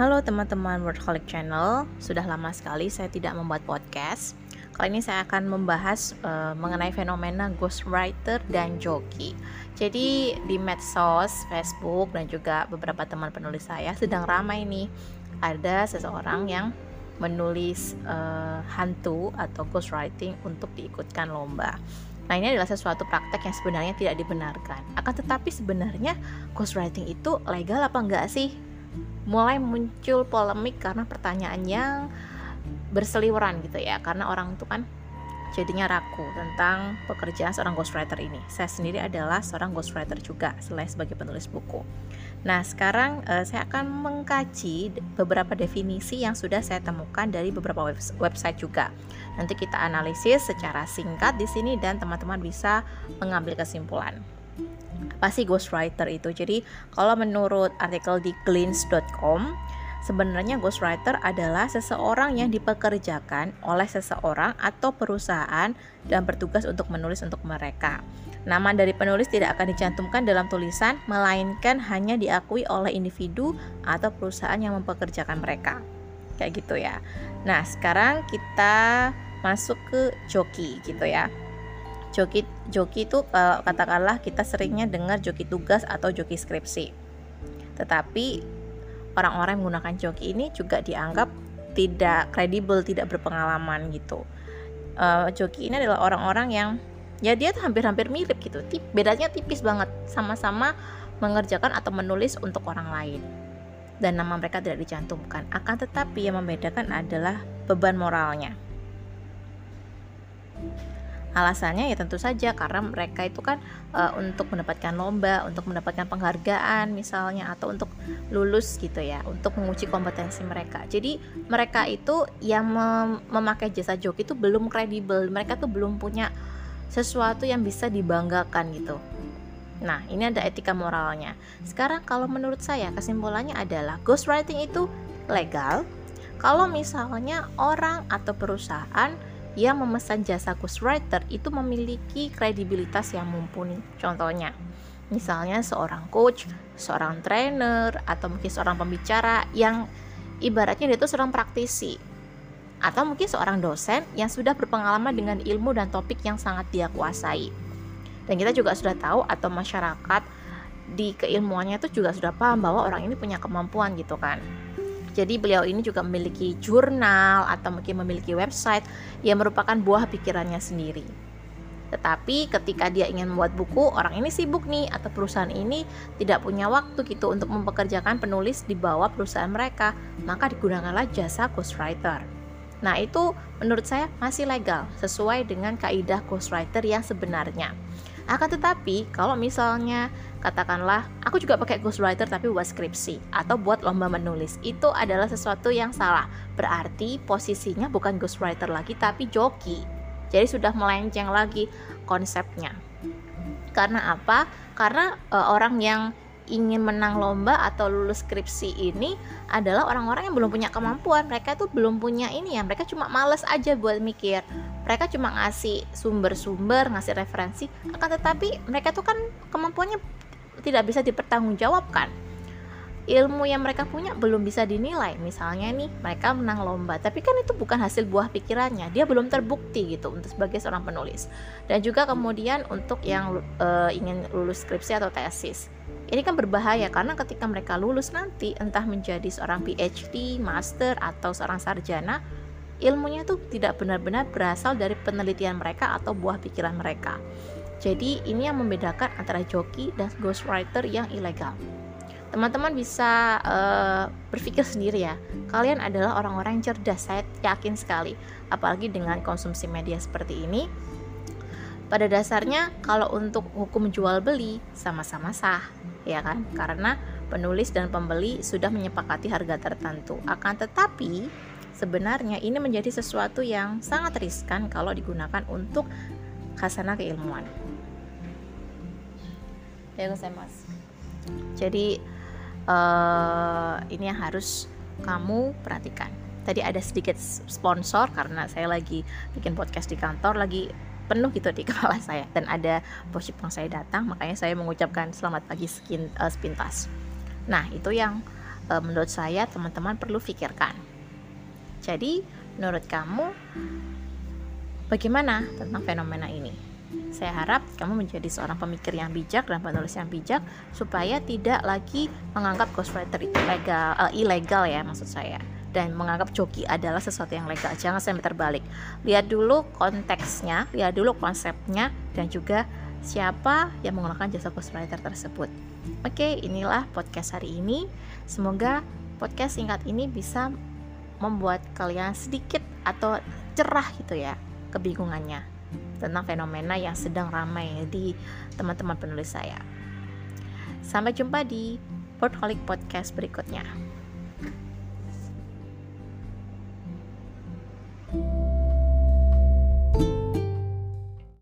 Halo teman-teman Workaholic Channel, sudah lama sekali saya tidak membuat podcast. Kali ini saya akan membahas uh, mengenai fenomena ghostwriter dan joki. Jadi di medsos, Facebook dan juga beberapa teman penulis saya sedang ramai nih ada seseorang yang menulis uh, hantu atau ghostwriting untuk diikutkan lomba. Nah ini adalah sesuatu praktek yang sebenarnya tidak dibenarkan. Akan tetapi sebenarnya ghostwriting itu legal apa enggak sih? Mulai muncul polemik karena pertanyaan yang berseliweran gitu ya karena orang itu kan jadinya ragu tentang pekerjaan seorang ghostwriter ini. Saya sendiri adalah seorang ghostwriter juga selain sebagai penulis buku. Nah, sekarang uh, saya akan mengkaji beberapa definisi yang sudah saya temukan dari beberapa website juga. Nanti kita analisis secara singkat di sini dan teman-teman bisa mengambil kesimpulan apa sih ghostwriter itu jadi kalau menurut artikel di glints.com Sebenarnya ghostwriter adalah seseorang yang dipekerjakan oleh seseorang atau perusahaan dan bertugas untuk menulis untuk mereka. Nama dari penulis tidak akan dicantumkan dalam tulisan, melainkan hanya diakui oleh individu atau perusahaan yang mempekerjakan mereka. Kayak gitu ya. Nah, sekarang kita masuk ke joki gitu ya joki joki itu uh, katakanlah kita seringnya dengar joki tugas atau joki skripsi. Tetapi orang-orang yang menggunakan joki ini juga dianggap tidak kredibel tidak berpengalaman gitu. Uh, joki ini adalah orang-orang yang ya dia hampir-hampir mirip gitu. Tip, bedanya tipis banget. Sama-sama mengerjakan atau menulis untuk orang lain. Dan nama mereka tidak dicantumkan. Akan tetapi yang membedakan adalah beban moralnya Alasannya ya tentu saja karena mereka itu kan e, untuk mendapatkan lomba, untuk mendapatkan penghargaan misalnya atau untuk lulus gitu ya, untuk menguji kompetensi mereka. Jadi mereka itu yang mem memakai jasa joki itu belum kredibel, mereka tuh belum punya sesuatu yang bisa dibanggakan gitu. Nah, ini ada etika moralnya. Sekarang kalau menurut saya kesimpulannya adalah ghostwriting itu legal kalau misalnya orang atau perusahaan yang memesan jasa ghostwriter itu memiliki kredibilitas yang mumpuni. Contohnya, misalnya seorang coach, seorang trainer, atau mungkin seorang pembicara yang ibaratnya dia itu seorang praktisi. Atau mungkin seorang dosen yang sudah berpengalaman dengan ilmu dan topik yang sangat dia kuasai. Dan kita juga sudah tahu atau masyarakat di keilmuannya itu juga sudah paham bahwa orang ini punya kemampuan gitu kan. Jadi beliau ini juga memiliki jurnal atau mungkin memiliki website yang merupakan buah pikirannya sendiri. Tetapi ketika dia ingin membuat buku, orang ini sibuk nih atau perusahaan ini tidak punya waktu gitu untuk mempekerjakan penulis di bawah perusahaan mereka, maka digunakanlah jasa ghostwriter. Nah, itu menurut saya masih legal sesuai dengan kaidah ghostwriter yang sebenarnya. Akan tetapi, kalau misalnya katakanlah aku juga pakai ghostwriter tapi buat skripsi atau buat lomba menulis itu adalah sesuatu yang salah. Berarti posisinya bukan ghostwriter lagi tapi joki. Jadi sudah melenceng lagi konsepnya. Karena apa? Karena e, orang yang ingin menang lomba atau lulus skripsi ini adalah orang-orang yang belum punya kemampuan. Mereka itu belum punya ini ya mereka cuma males aja buat mikir. Mereka cuma ngasih sumber-sumber ngasih referensi akan tetapi mereka tuh kan kemampuannya tidak bisa dipertanggungjawabkan ilmu yang mereka punya belum bisa dinilai. Misalnya nih mereka menang lomba tapi kan itu bukan hasil buah pikirannya. Dia belum terbukti gitu untuk sebagai seorang penulis. Dan juga kemudian untuk yang uh, ingin lulus skripsi atau tesis ini kan berbahaya karena ketika mereka lulus nanti entah menjadi seorang PhD, master atau seorang sarjana ilmunya tuh tidak benar-benar berasal dari penelitian mereka atau buah pikiran mereka jadi ini yang membedakan antara joki dan ghostwriter yang ilegal. Teman-teman bisa uh, berpikir sendiri ya. Kalian adalah orang-orang yang cerdas, saya yakin sekali. Apalagi dengan konsumsi media seperti ini. Pada dasarnya kalau untuk hukum jual beli sama-sama sah, ya kan? Karena penulis dan pembeli sudah menyepakati harga tertentu. Akan tetapi sebenarnya ini menjadi sesuatu yang sangat riskan kalau digunakan untuk khasana keilmuan ya mas jadi uh, ini yang harus kamu perhatikan tadi ada sedikit sponsor karena saya lagi bikin podcast di kantor lagi penuh gitu di kepala saya dan ada bos Jepang saya datang makanya saya mengucapkan selamat pagi skin, uh, sepintas nah itu yang e, menurut saya teman-teman perlu pikirkan. Jadi, menurut kamu bagaimana tentang fenomena ini? Saya harap kamu menjadi seorang pemikir yang bijak dan penulis yang bijak supaya tidak lagi menganggap ghostwriter itu legal, uh, ilegal ya maksud saya dan menganggap joki adalah sesuatu yang legal. Jangan sampai terbalik. Lihat dulu konteksnya, lihat dulu konsepnya dan juga siapa yang menggunakan jasa ghostwriter tersebut. Oke, inilah podcast hari ini. Semoga podcast singkat ini bisa membuat kalian sedikit atau cerah gitu ya kebingungannya tentang fenomena yang sedang ramai di teman-teman penulis saya. Sampai jumpa di Portholic Podcast berikutnya.